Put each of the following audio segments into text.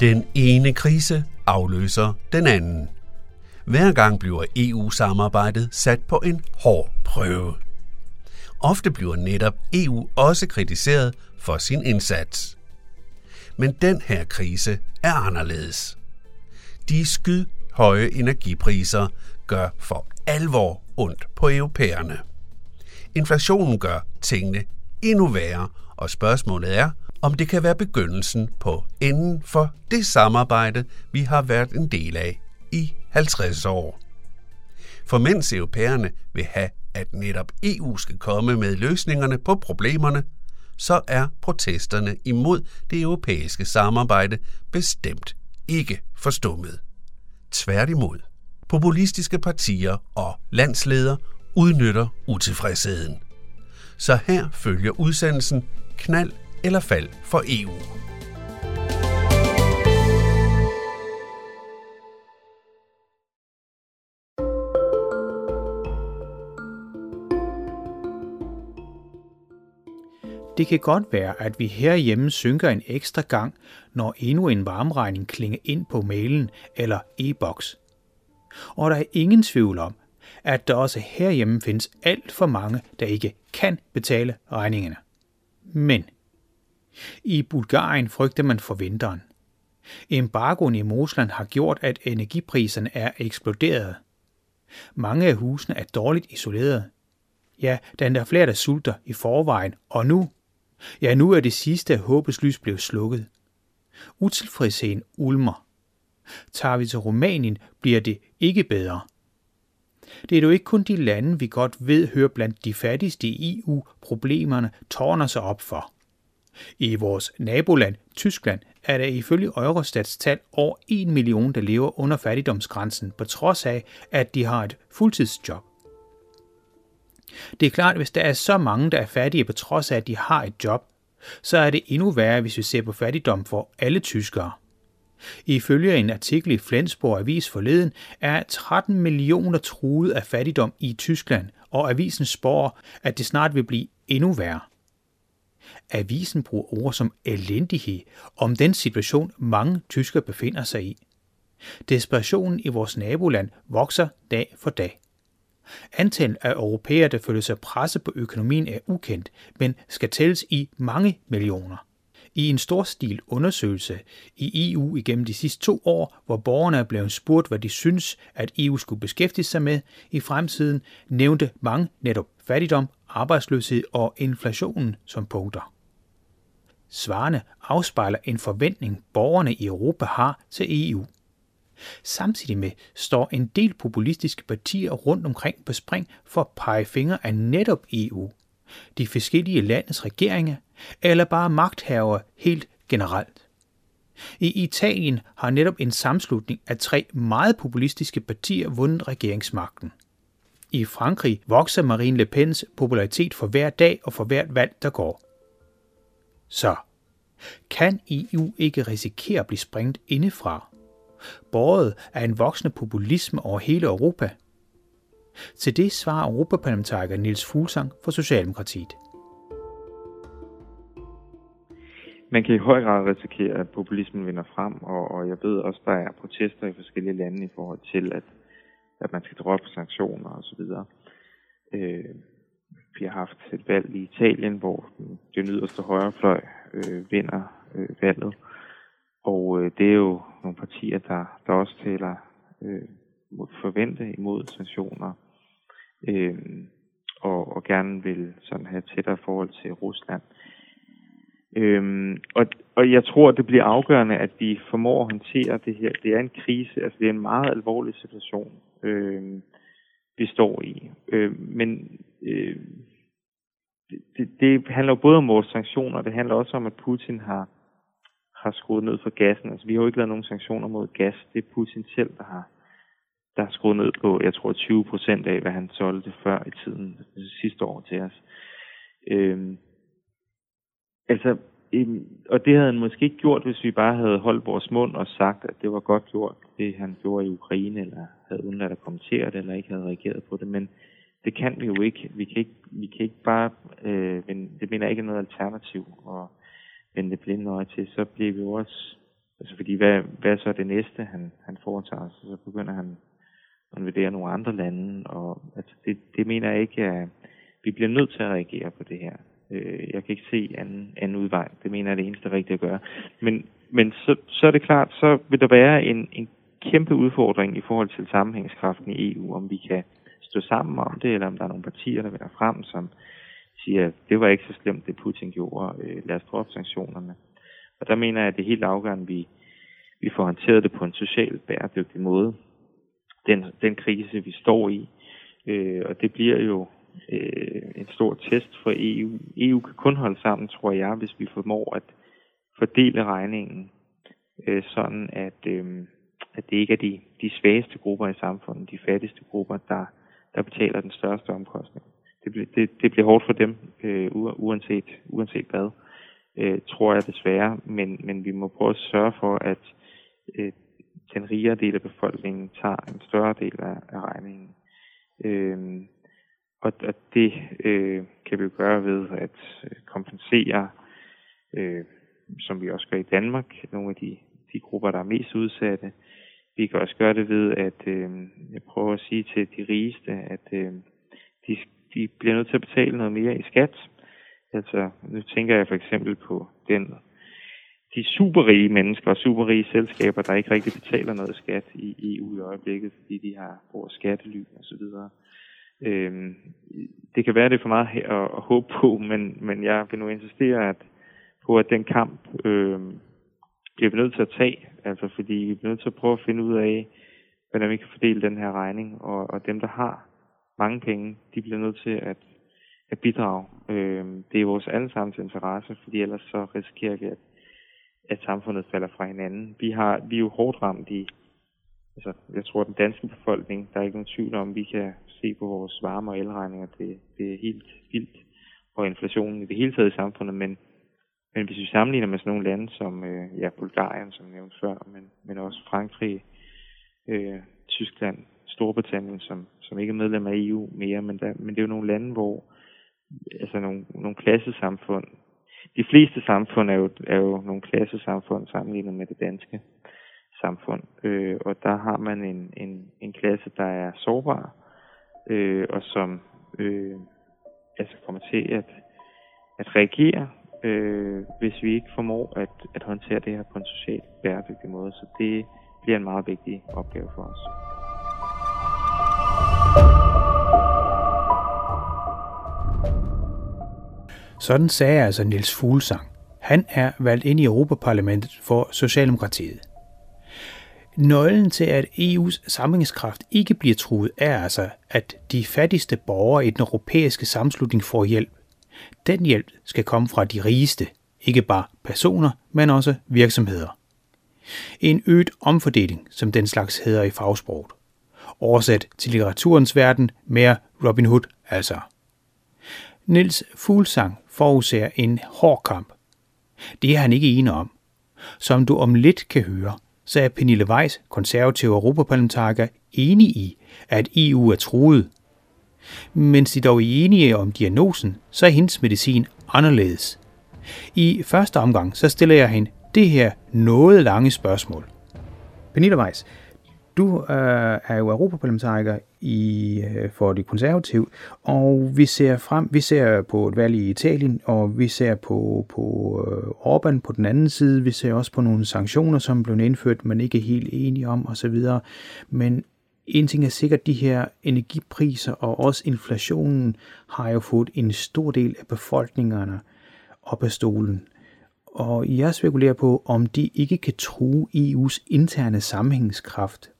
Den ene krise afløser den anden. Hver gang bliver EU-samarbejdet sat på en hård prøve. Ofte bliver netop EU også kritiseret for sin indsats. Men den her krise er anderledes. De skyd høje energipriser gør for alvor ondt på europæerne. Inflationen gør tingene endnu værre, og spørgsmålet er, om det kan være begyndelsen på enden for det samarbejde, vi har været en del af i 50 år. For mens europæerne vil have, at netop EU skal komme med løsningerne på problemerne, så er protesterne imod det europæiske samarbejde bestemt ikke forstummet. Tværtimod. Populistiske partier og landsledere udnytter utilfredsheden. Så her følger udsendelsen Knald eller fald for EU. Det kan godt være, at vi herhjemme synker en ekstra gang, når endnu en varmregning klinger ind på mailen eller e-boks. Og der er ingen tvivl om, at der også herhjemme findes alt for mange, der ikke kan betale regningerne. Men i Bulgarien frygter man for vinteren. Embargoen i Mosland har gjort, at energipriserne er eksploderet. Mange af husene er dårligt isoleret. Ja, der er flere, der sulter i forvejen, og nu, ja, nu er det sidste af håbets lys blevet slukket. Utilfredsheden ulmer. Tager vi til Rumænien, bliver det ikke bedre. Det er jo ikke kun de lande, vi godt ved hører blandt de fattigste i EU, problemerne tårner sig op for. I vores naboland, Tyskland, er der ifølge Eurostats tal over 1 million, der lever under fattigdomsgrænsen, på trods af, at de har et fuldtidsjob. Det er klart, at hvis der er så mange, der er fattige på trods af, at de har et job, så er det endnu værre, hvis vi ser på fattigdom for alle tyskere. Ifølge en artikel i Flensborg Avis forleden er 13 millioner truet af fattigdom i Tyskland, og avisen spår, at det snart vil blive endnu værre. Avisen bruger ord som elendighed om den situation, mange tyskere befinder sig i. Desperationen i vores naboland vokser dag for dag. Antallet af europæere, der føler sig presset på økonomien, er ukendt, men skal tælles i mange millioner. I en storstil undersøgelse i EU igennem de sidste to år, hvor borgerne er blevet spurgt, hvad de synes, at EU skulle beskæftige sig med i fremtiden, nævnte mange netop fattigdom, arbejdsløshed og inflationen som punkter. Svarene afspejler en forventning, borgerne i Europa har til EU. Samtidig med står en del populistiske partier rundt omkring på spring for at pege fingre af netop EU, de forskellige landets regeringer eller bare magthavere helt generelt. I Italien har netop en samslutning af tre meget populistiske partier vundet regeringsmagten. I Frankrig vokser Marine Le Pens popularitet for hver dag og for hvert valg, der går. Så kan EU ikke risikere at blive sprængt indefra? Båret af en voksende populisme over hele Europa. Til det svarer Europaparlamentariker Niels Fuglsang for Socialdemokratiet. Man kan i høj grad risikere, at populismen vinder frem, og, og jeg ved også, der er protester i forskellige lande i forhold til, at, at man skal droppe sanktioner osv. Øh, vi har haft et valg i Italien, hvor den yderste højrefløj øh, vinder øh, valget. Og øh, det er jo nogle partier, der, der også taler øh, forvente imod sanktioner, øh, og, og gerne vil sådan have tættere forhold til Rusland. Øhm, og, og jeg tror, det bliver afgørende, at vi formår at håndtere det her. Det er en krise, altså det er en meget alvorlig situation, øhm, vi står i. Øhm, men øh, det, det handler jo både om vores sanktioner, det handler også om, at Putin har, har skruet ned for gassen. Altså, vi har jo ikke lavet nogen sanktioner mod gas. Det er Putin selv, der har, der har skruet ned på, jeg tror, 20 procent af, hvad han solgte før i tiden, altså, sidste år til os. Øhm, altså, og det havde han måske ikke gjort, hvis vi bare havde holdt vores mund og sagt, at det var godt gjort, det han gjorde i Ukraine, eller havde undladt at kommentere det, eller ikke havde reageret på det. Men det kan vi jo ikke. Vi kan ikke, vi kan ikke bare, øh, men det mener ikke noget alternativ at vende det blinde øje til. Så bliver vi jo også Altså fordi, hvad, hvad er så det næste, han, han foretager sig? Så begynder han at invadere nogle andre lande, og altså det, det mener jeg ikke, at vi bliver nødt til at reagere på det her. Øh, jeg kan ikke se anden, anden udvej. Det mener jeg er det eneste rigtige at gøre. Men, men så, så er det klart, så vil der være en, en kæmpe udfordring i forhold til sammenhængskraften i EU, om vi kan stå sammen om det, eller om der er nogle partier, der vender frem, som siger, at det var ikke så slemt, det Putin gjorde, øh, lad os droppe sanktionerne. Og der mener jeg, at det er helt afgørende, at vi, vi får håndteret det på en socialt bæredygtig måde. Den, den krise, vi står i. Øh, og det bliver jo øh, en stor test for EU. EU kan kun holde sammen, tror jeg, hvis vi formår at fordele regningen øh, sådan, at, øh, at det ikke er de, de svageste grupper i samfundet, de fattigste grupper, der, der betaler den største omkostning. Det, det, det bliver hårdt for dem, øh, uanset, uanset hvad, øh, tror jeg desværre, men, men vi må prøve at sørge for, at øh, den rigere del af befolkningen tager en større del af, af regningen. Øh, og, og det øh, kan vi jo gøre ved at øh, kompensere, øh, som vi også gør i Danmark, nogle af de, de grupper, der er mest udsatte. Vi kan også gøre det ved at øh, jeg prøver at sige til de rigeste, at øh, de, de bliver nødt til at betale noget mere i skat. Altså, nu tænker jeg for eksempel på den, de superrige mennesker og superrige selskaber, der ikke rigtig betaler noget skat i EU i øjeblikket, fordi de har brugt skattely og så videre. Øh, det kan være, det er for meget at, at håbe på, men, men jeg vil nu insistere at, på, at den kamp øh, bliver vi nødt til at tage. Altså fordi vi bliver nødt til at prøve at finde ud af, hvordan vi kan fordele den her regning. Og, og dem, der har mange penge, de bliver nødt til at, at bidrage. Øh, det er vores allesammens interesse, fordi ellers så risikerer vi, at, at samfundet falder fra hinanden. Vi, har, vi er jo hårdt ramt i, altså jeg tror, den danske befolkning, der er ikke nogen tvivl om, vi kan se på vores varme- og elregninger. Det, det er helt vildt. Og inflationen i det hele taget i samfundet. Men, men hvis vi sammenligner med sådan nogle lande som øh, ja, Bulgarien, som nævnt før, men, men også Frankrig, øh, Tyskland, Storbritannien, som, som ikke er medlem af EU mere, men, der, men det er jo nogle lande, hvor altså nogle, nogle klassesamfund, de fleste samfund er jo, er jo nogle klassesamfund sammenlignet med det danske samfund. Øh, og der har man en, en, en klasse, der er sårbar, øh, og som øh, altså kommer til at, at reagere, øh, hvis vi ikke formår at, at håndtere det her på en socialt bæredygtig måde. Så det bliver en meget vigtig opgave for os. Sådan sagde altså Niels Fuglsang. Han er valgt ind i Europaparlamentet for Socialdemokratiet. Nøglen til, at EU's samlingskraft ikke bliver truet, er altså, at de fattigste borgere i den europæiske samslutning får hjælp. Den hjælp skal komme fra de rigeste, ikke bare personer, men også virksomheder. En øget omfordeling, som den slags hedder i fagsproget. Oversat til litteraturens verden mere Robin Hood altså. Nils Fuglsang forudser en hård kamp. Det er han ikke enig om. Som du om lidt kan høre, så er Pernille Weiss, konservativ europaparlamentariker, enig i, at EU er truet. Mens de dog er enige om diagnosen, så er hendes medicin anderledes. I første omgang så stiller jeg hende det her noget lange spørgsmål. Pernille Weiss, du øh, er jo europaparlamentariker i, øh, for de konservative, og vi ser frem, vi ser på et valg i Italien, og vi ser på, på øh, Orbán på den anden side, vi ser også på nogle sanktioner, som blev indført, men ikke er helt enige om osv. Men en ting er sikkert, de her energipriser og også inflationen har jo fået en stor del af befolkningerne op af stolen. Og jeg spekulerer på, om de ikke kan true EU's interne sammenhængskraft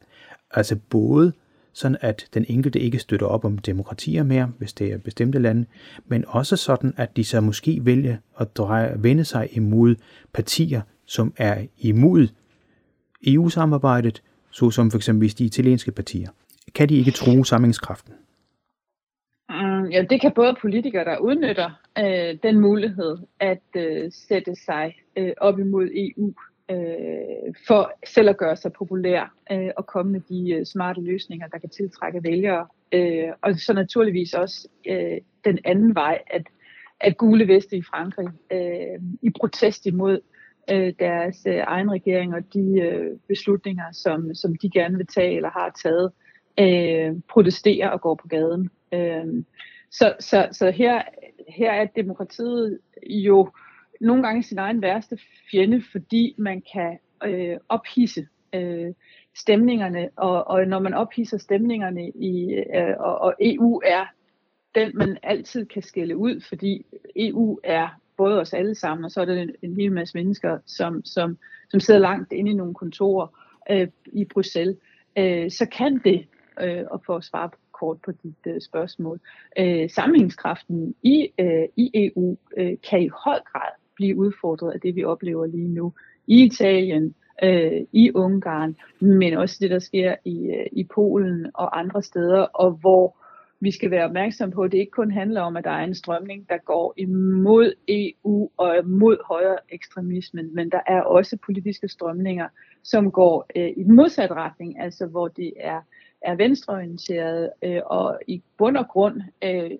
Altså både sådan at den enkelte ikke støtter op om demokratier mere, hvis det er bestemte lande, men også sådan, at de så måske vælger at dreje, vende sig imod partier, som er imod EU-samarbejdet, såsom for eksempel de italienske partier. Kan de ikke true samlingskraften? Mm, ja, det kan både politikere, der udnytter øh, den mulighed at øh, sætte sig øh, op imod EU, øh, for selv at gøre sig populær øh, og komme med de øh, smarte løsninger, der kan tiltrække vælgere. Øh, og så naturligvis også øh, den anden vej, at, at gule veste i Frankrig øh, i protest imod øh, deres øh, egen regering og de øh, beslutninger, som, som de gerne vil tage eller har taget, øh, protesterer og går på gaden. Øh, så så, så her, her er demokratiet jo nogle gange sin egen værste fjende, fordi man kan øh, ophisse øh, stemningerne, og, og når man ophisser stemningerne i, øh, og, og EU er den, man altid kan skælde ud, fordi EU er både os alle sammen, og så er der en, en hel masse mennesker, som, som, som sidder langt inde i nogle kontorer øh, i Bruxelles, øh, så kan det, øh, og for at svare kort på dit øh, spørgsmål, øh, sammenhængskraften i, øh, i EU øh, kan i høj grad blive udfordret af det, vi oplever lige nu. I Italien, øh, i Ungarn, men også det, der sker i, øh, i Polen og andre steder, og hvor vi skal være opmærksom på, at det ikke kun handler om, at der er en strømning, der går imod EU og mod højere ekstremismen, men der er også politiske strømninger, som går øh, i den modsatte retning, altså hvor det er, er venstreorienteret øh, og i bund og grund, øh,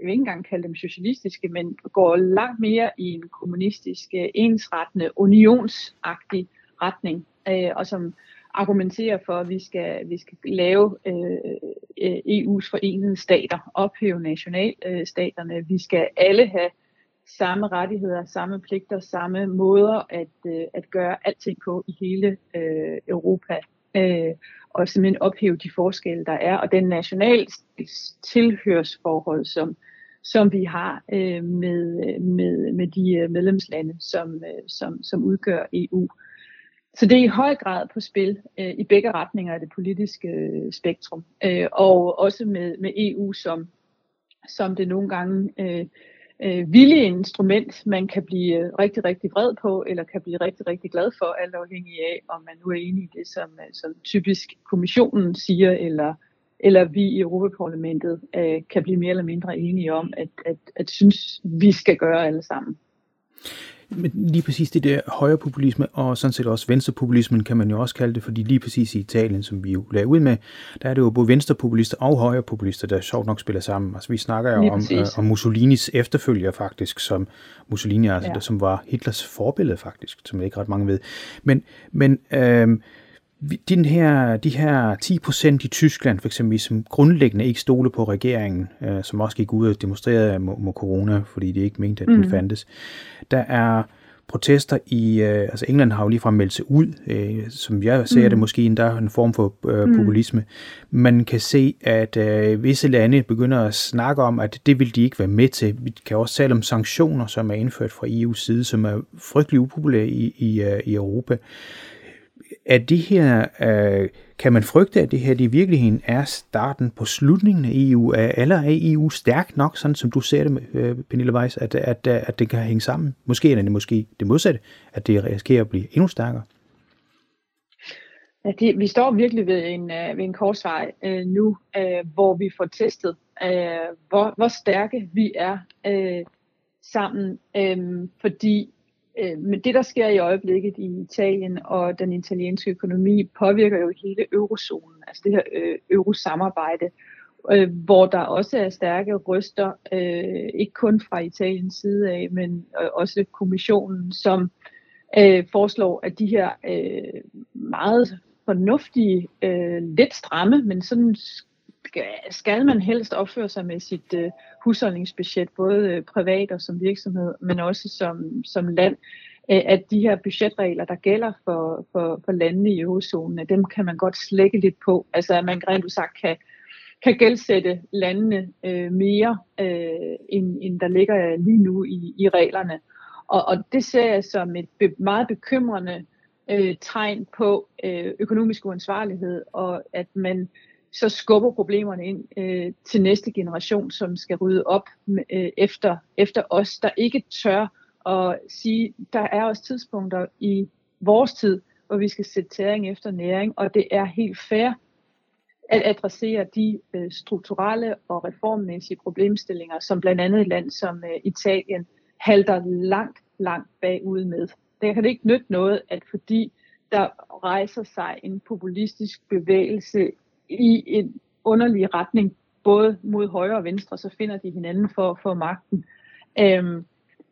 vil ikke engang kalde dem socialistiske, men går langt mere i en kommunistisk, øh, ensrettende, unionsagtig retning, øh, og som argumenterer for, at vi skal, vi skal lave øh, øh EU's forenede stater, ophæve nationalstaterne. Vi skal alle have samme rettigheder, samme pligter, samme måder at, øh, at gøre alting på i hele øh, Europa. Øh, og simpelthen ophæve de forskelle, der er, og den national tilhørsforhold, som, som vi har øh, med, med, med de øh, medlemslande, som, øh, som, som udgør EU. Så det er i høj grad på spil øh, i begge retninger af det politiske øh, spektrum, øh, og også med, med EU som, som det nogle gange øh, øh, villige instrument, man kan blive øh, rigtig, rigtig vred på, eller kan blive rigtig, rigtig glad for, alt afhængig af, om man nu er enig i det, som, øh, som typisk kommissionen siger, eller, eller vi i Europaparlamentet øh, kan blive mere eller mindre enige om, at, at, at synes, vi skal gøre alle sammen. Men lige præcis det der højrepopulisme, og sådan set også venstrepopulismen, kan man jo også kalde det, fordi lige præcis i Italien, som vi jo lagde ud med, der er det jo både venstrepopulister og højrepopulister, der sjovt nok spiller sammen. Altså vi snakker jo om, øh, om Mussolinis efterfølger faktisk, som Mussolini, altså, ja. der, som var Hitlers forbillede faktisk, som ikke ret mange ved. Men, men øh, den her, de her 10% i Tyskland, for eksempel, som grundlæggende ikke stole på regeringen, øh, som også gik ud og demonstrerede mod, corona, fordi de ikke mente, at den mm. fandtes. Der er protester i, øh, altså England har jo ligefrem meldt sig ud, øh, som jeg ser mm. det måske endda en form for øh, mm. populisme. Man kan se, at øh, visse lande begynder at snakke om, at det vil de ikke være med til. Vi kan også tale om sanktioner, som er indført fra EU's side, som er frygtelig upopulære i, i, øh, i Europa er det her, øh, kan man frygte, at det her i virkeligheden er starten på slutningen af EU? Eller er EU stærk nok, sådan som du ser det, øh, Pernille Weiss, at, at, at, at det kan hænge sammen? Måske er det måske det modsatte, at det risikerer at blive endnu stærkere? Ja, det, vi står virkelig ved en, øh, ved en korsvej øh, nu, øh, hvor vi får testet, øh, hvor, hvor stærke vi er øh, sammen, øh, fordi Øh, men det, der sker i øjeblikket i Italien og den italienske økonomi, påvirker jo hele eurozonen, altså det her øh, eurosamarbejde, øh, hvor der også er stærke røster, øh, ikke kun fra Italiens side af, men øh, også kommissionen, som øh, foreslår, at de her øh, meget fornuftige, øh, lidt stramme, men sådan skal man helst opføre sig med sit øh, husholdningsbudget, både øh, privat og som virksomhed, men også som, som land, øh, at de her budgetregler, der gælder for, for, for landene i eurozonen, dem kan man godt slække lidt på. Altså at man rent sagt kan, kan gældsætte landene øh, mere, øh, end, end der ligger lige nu i, i reglerne. Og, og det ser jeg som et be, meget bekymrende øh, tegn på øh, økonomisk uansvarlighed, og at man så skubber problemerne ind øh, til næste generation, som skal rydde op øh, efter, efter os, der ikke tør at sige, der er også tidspunkter i vores tid, hvor vi skal sætte tæring efter næring, og det er helt fair at adressere de øh, strukturelle og reformmæssige problemstillinger, som blandt andet et land som øh, Italien halter langt, langt bagud med. Det kan det ikke nytte noget, at fordi der rejser sig en populistisk bevægelse i en underlig retning, både mod højre og venstre, så finder de hinanden for, for magten. Øhm,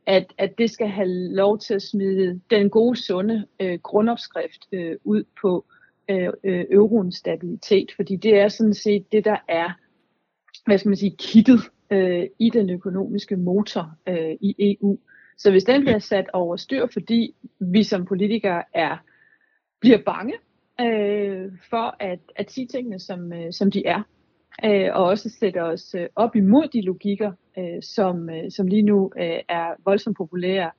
at, at det skal have lov til at smide den gode, sunde øh, grundopskrift øh, ud på øh, øh, euroens stabilitet, fordi det er sådan set det, der er, hvad skal man sige, kittet øh, i den økonomiske motor øh, i EU. Så hvis den bliver sat over styr, fordi vi som politikere er bliver bange øh, for at, at sige tingene, som, øh, som de er, øh, og også sætter os øh, op imod de logikker, øh, som, øh, som lige nu øh, er voldsomt populære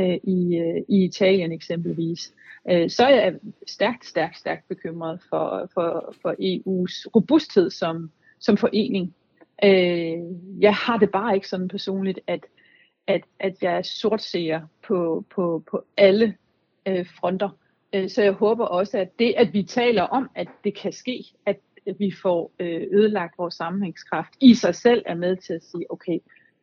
øh, i, øh, i Italien eksempelvis, øh, så er jeg stærkt, stærkt, stærkt bekymret for, for, for EU's robusthed som, som forening. Øh, jeg har det bare ikke sådan personligt, at, at, at jeg sortseer på, på, på alle øh, fronter. Øh, så jeg håber også, at det, at vi taler om, at det kan ske, at vi får øh, ødelagt vores sammenhængskraft, i sig selv er med til at sige, okay,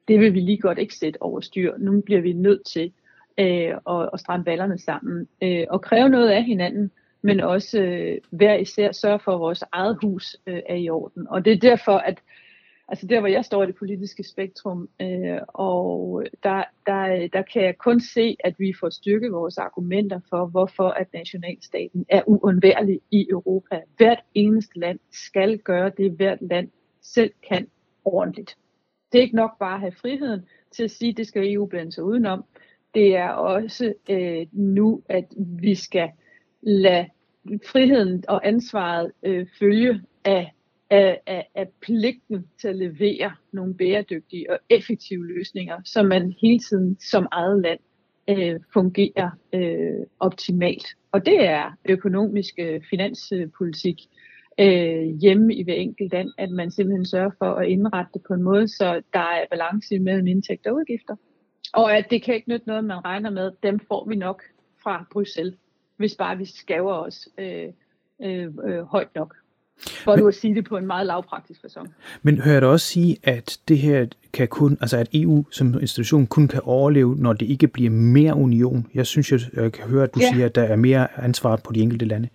det vil vi lige godt ikke sætte over styr. Nu bliver vi nødt til øh, at, at stramme ballerne sammen øh, og kræve noget af hinanden, men også øh, hver især sørge for, at vores eget hus øh, er i orden. Og det er derfor, at altså der hvor jeg står i det politiske spektrum, øh, og der, der, der kan jeg kun se, at vi får styrket vores argumenter for, hvorfor at nationalstaten er uundværlig i Europa. Hvert eneste land skal gøre det, hvert land selv kan ordentligt. Det er ikke nok bare at have friheden til at sige, at det skal EU blande sig udenom. Det er også øh, nu, at vi skal lade friheden og ansvaret øh, følge af af, af, af pligten til at levere nogle bæredygtige og effektive løsninger, så man hele tiden som eget land øh, fungerer øh, optimalt. Og det er økonomisk øh, finanspolitik øh, hjemme i hver enkelt land, at man simpelthen sørger for at indrette det på en måde, så der er balance mellem indtægter og udgifter. Og at det kan ikke nytte noget, man regner med, dem får vi nok fra Bruxelles, hvis bare vi skaver os øh, øh, øh, højt nok. For men, at sige det på en meget lavpraktisk fasong. Men hører du også sige, at det her kan kun, altså at EU som institution kun kan overleve, når det ikke bliver mere union? Jeg synes, jeg, jeg kan høre, at du ja. siger, at der er mere ansvar på de enkelte lande.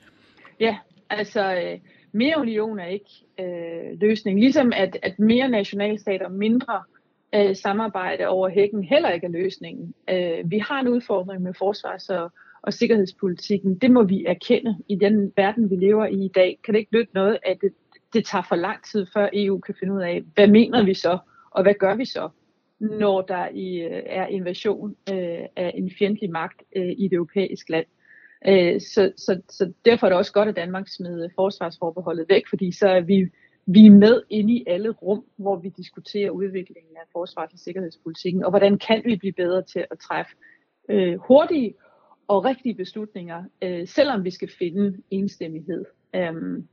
Ja, altså øh, mere union er ikke øh, løsningen. Ligesom at, at mere nationalstater og mindre øh, samarbejde over hækken heller ikke er løsningen. Øh, vi har en udfordring med forsvars- og og sikkerhedspolitikken, det må vi erkende i den verden, vi lever i i dag. Kan det ikke nytte noget, at det, det tager for lang tid, før EU kan finde ud af, hvad mener vi så, og hvad gør vi så, når der i, øh, er invasion øh, af en fjendtlig magt øh, i et europæisk land. Øh, så, så, så derfor er det også godt, at Danmark smider forsvarsforbeholdet væk, fordi så er vi, vi er med inde i alle rum, hvor vi diskuterer udviklingen af forsvars- og sikkerhedspolitikken, og hvordan kan vi blive bedre til at træffe øh, hurtige og rigtige beslutninger, øh, selvom vi skal finde enstemmighed. Øhm,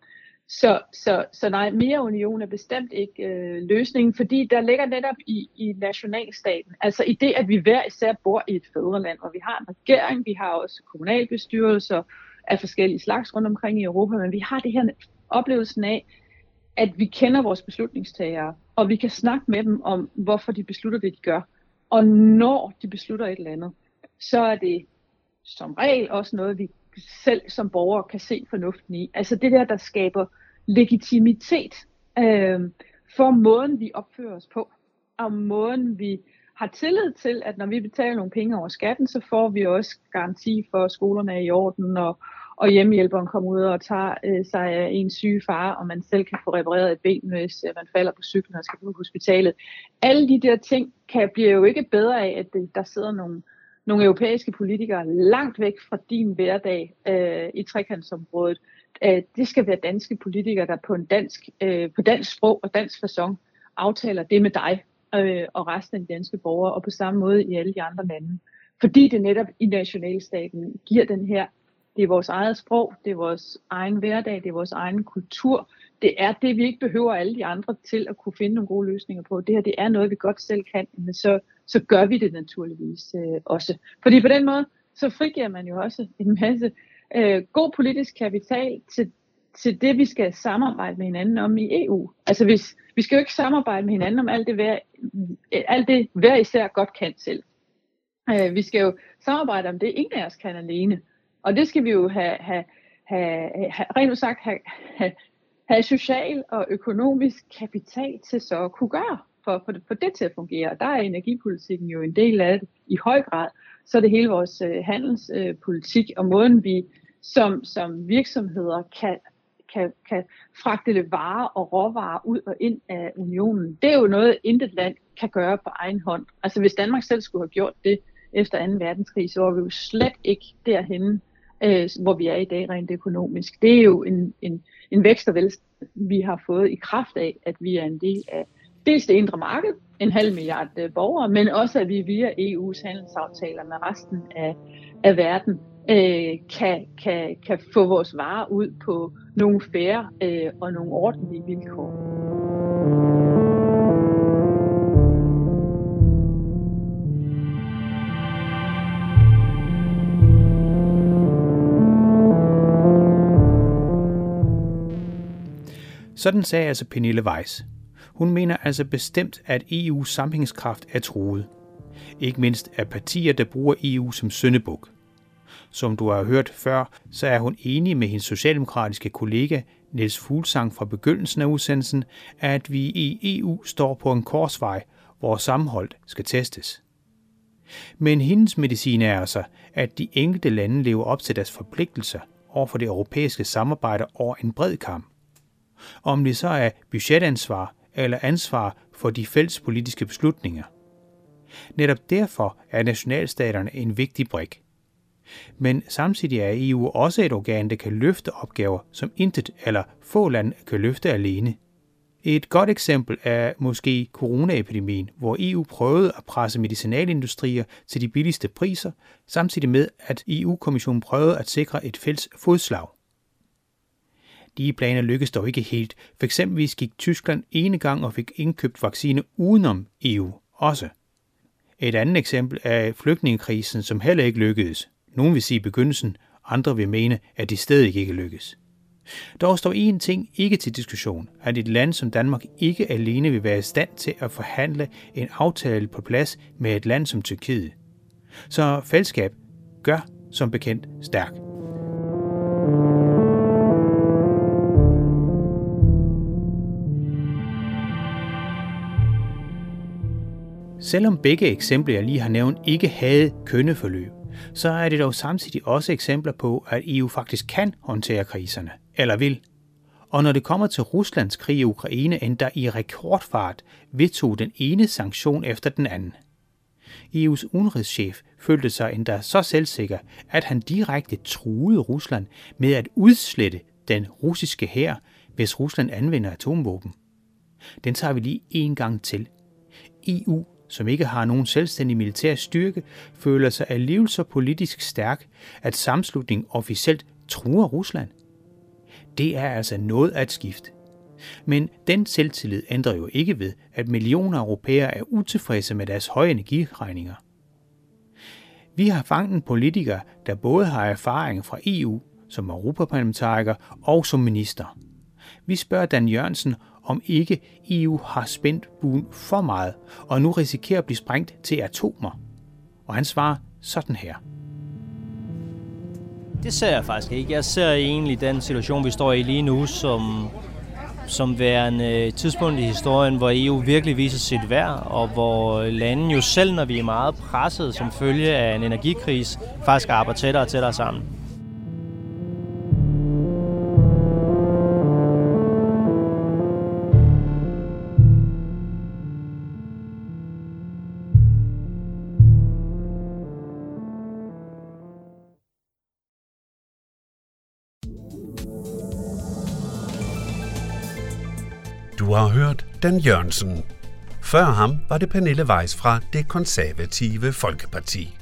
så, så, så nej, mere union er bestemt ikke øh, løsningen, fordi der ligger netop i, i nationalstaten, altså i det, at vi hver især bor i et fædreland, og vi har en regering, vi har også kommunalbestyrelser af forskellige slags rundt omkring i Europa, men vi har det her oplevelsen af, at vi kender vores beslutningstagere, og vi kan snakke med dem om, hvorfor de beslutter det, de gør. Og når de beslutter et eller andet, så er det som regel også noget, vi selv som borgere kan se fornuften i. Altså det der, der skaber legitimitet øh, for måden, vi opfører os på, og måden, vi har tillid til, at når vi betaler nogle penge over skatten, så får vi også garanti for, at skolerne er i orden, og, og hjemmehjælperen kommer ud og tager øh, sig af en syge far, og man selv kan få repareret et ben, hvis øh, man falder på cyklen og skal på hospitalet. Alle de der ting kan, bliver jo ikke bedre af, at det, der sidder nogle nogle europæiske politikere langt væk fra din hverdag øh, i trekantsområdet. Øh, det skal være danske politikere, der på, en dansk, øh, på dansk sprog og dansk fasong aftaler det med dig øh, og resten af de danske borgere, og på samme måde i alle de andre lande. Fordi det netop i nationalstaten giver den her, det er vores eget sprog, det er vores egen hverdag, det er vores egen kultur, det er det, vi ikke behøver alle de andre til at kunne finde nogle gode løsninger på. Det her, det er noget, vi godt selv kan, men så, så gør vi det naturligvis øh, også. Fordi på den måde, så frigiver man jo også en masse øh, god politisk kapital til, til det, vi skal samarbejde med hinanden om i EU. Altså hvis, vi skal jo ikke samarbejde med hinanden om alt det, hver, alt det hver især godt kan selv. Øh, vi skal jo samarbejde om det, ingen af os kan alene. Og det skal vi jo have, have, have, have rent sagt have, have have social og økonomisk kapital til så at kunne gøre. for at få det til at fungere. Der er energipolitikken jo en del af det i høj grad. Så er det hele vores øh, handelspolitik og måden, vi som, som virksomheder kan, kan, kan fragte varer og råvarer ud og ind af unionen. Det er jo noget, intet land kan gøre på egen hånd. Altså hvis Danmark selv skulle have gjort det efter 2. verdenskrig, så var vi jo slet ikke derhenne, øh, hvor vi er i dag rent økonomisk. Det er jo en, en, en vækst og velstand, vi har fået i kraft af, at vi er en del af dels det indre marked, en halv milliard øh, borgere, men også at vi via EU's handelsaftaler med resten af, af verden øh, kan, kan, kan få vores varer ud på nogle færre øh, og nogle ordentlige vilkår. Sådan sagde altså Pernille Weiss. Hun mener altså bestemt, at EU's sammenhængskraft er truet. Ikke mindst af partier, der bruger EU som søndebuk. Som du har hørt før, så er hun enig med hendes socialdemokratiske kollega Niels Fuglsang fra begyndelsen af udsendelsen, at vi i EU står på en korsvej, hvor sammenhold skal testes. Men hendes medicin er altså, at de enkelte lande lever op til deres forpligtelser over for det europæiske samarbejde over en bred kamp. Om det så er budgetansvar eller ansvar for de fællespolitiske beslutninger. Netop derfor er nationalstaterne en vigtig brik. Men samtidig er EU også et organ, der kan løfte opgaver, som intet eller få lande kan løfte alene. Et godt eksempel er måske coronaepidemien, hvor EU prøvede at presse medicinalindustrier til de billigste priser, samtidig med at EU-kommissionen prøvede at sikre et fælles fodslag. De planer lykkedes dog ikke helt. For eksempelvis gik Tyskland ene gang og fik indkøbt vaccine udenom EU også. Et andet eksempel er flygtningekrisen, som heller ikke lykkedes. Nogle vil sige begyndelsen, andre vil mene, at det stadig ikke lykkes. Dog står en ting ikke til diskussion, at et land som Danmark ikke alene vil være i stand til at forhandle en aftale på plads med et land som Tyrkiet. Så fællesskab gør som bekendt stærk. Selvom begge eksempler, jeg lige har nævnt, ikke havde kønneforløb, så er det dog samtidig også eksempler på, at EU faktisk kan håndtere kriserne, eller vil. Og når det kommer til Ruslands krig i Ukraine, endda i rekordfart vedtog den ene sanktion efter den anden. EU's udenrigschef følte sig endda så selvsikker, at han direkte truede Rusland med at udslette den russiske hær, hvis Rusland anvender atomvåben. Den tager vi lige en gang til. EU som ikke har nogen selvstændig militær styrke, føler sig alligevel så politisk stærk, at samslutningen officielt truer Rusland. Det er altså noget at skifte. Men den selvtillid ændrer jo ikke ved, at millioner af europæere er utilfredse med deres høje energiregninger. Vi har fanget en politiker, der både har erfaring fra EU som europaparlamentariker og som minister. Vi spørger Dan Jørgensen, om ikke EU har spændt buen for meget, og nu risikerer at blive sprængt til atomer. Og han svarer sådan her. Det ser jeg faktisk ikke. Jeg ser egentlig den situation, vi står i lige nu, som, som værende et tidspunkt i historien, hvor EU virkelig viser sit værd, og hvor landene jo selv, når vi er meget presset som følge af en energikris, faktisk arbejder tættere og tættere sammen. Har hørt Dan Jørgensen. Før ham var det Pernille Weiss fra det konservative Folkeparti.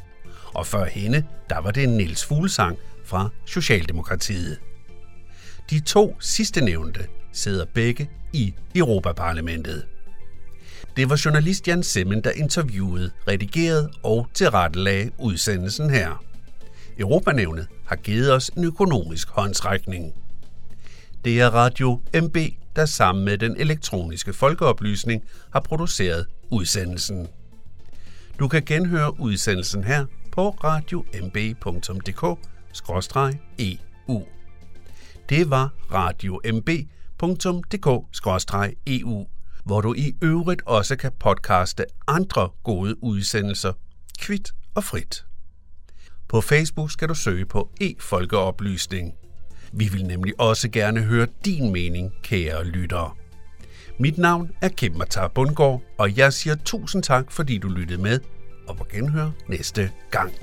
Og før hende, der var det Niels Fuglsang fra Socialdemokratiet. De to sidste nævnte sidder begge i Europaparlamentet. Det var journalist Jan Simmen, der interviewede, redigerede og tilrettelagde udsendelsen her. Europanævnet har givet os en økonomisk håndsrækning. Det er Radio MB der sammen med den elektroniske folkeoplysning har produceret udsendelsen. Du kan genhøre udsendelsen her på radiomb.dk-eu. Det var radiomb.dk-eu. hvor du i øvrigt også kan podcaste andre gode udsendelser, kvit og frit. På Facebook skal du søge på e-folkeoplysning. Vi vil nemlig også gerne høre din mening, kære lyttere. Mit navn er Kim Matar Bundgaard, og jeg siger tusind tak, fordi du lyttede med, og på genhør næste gang.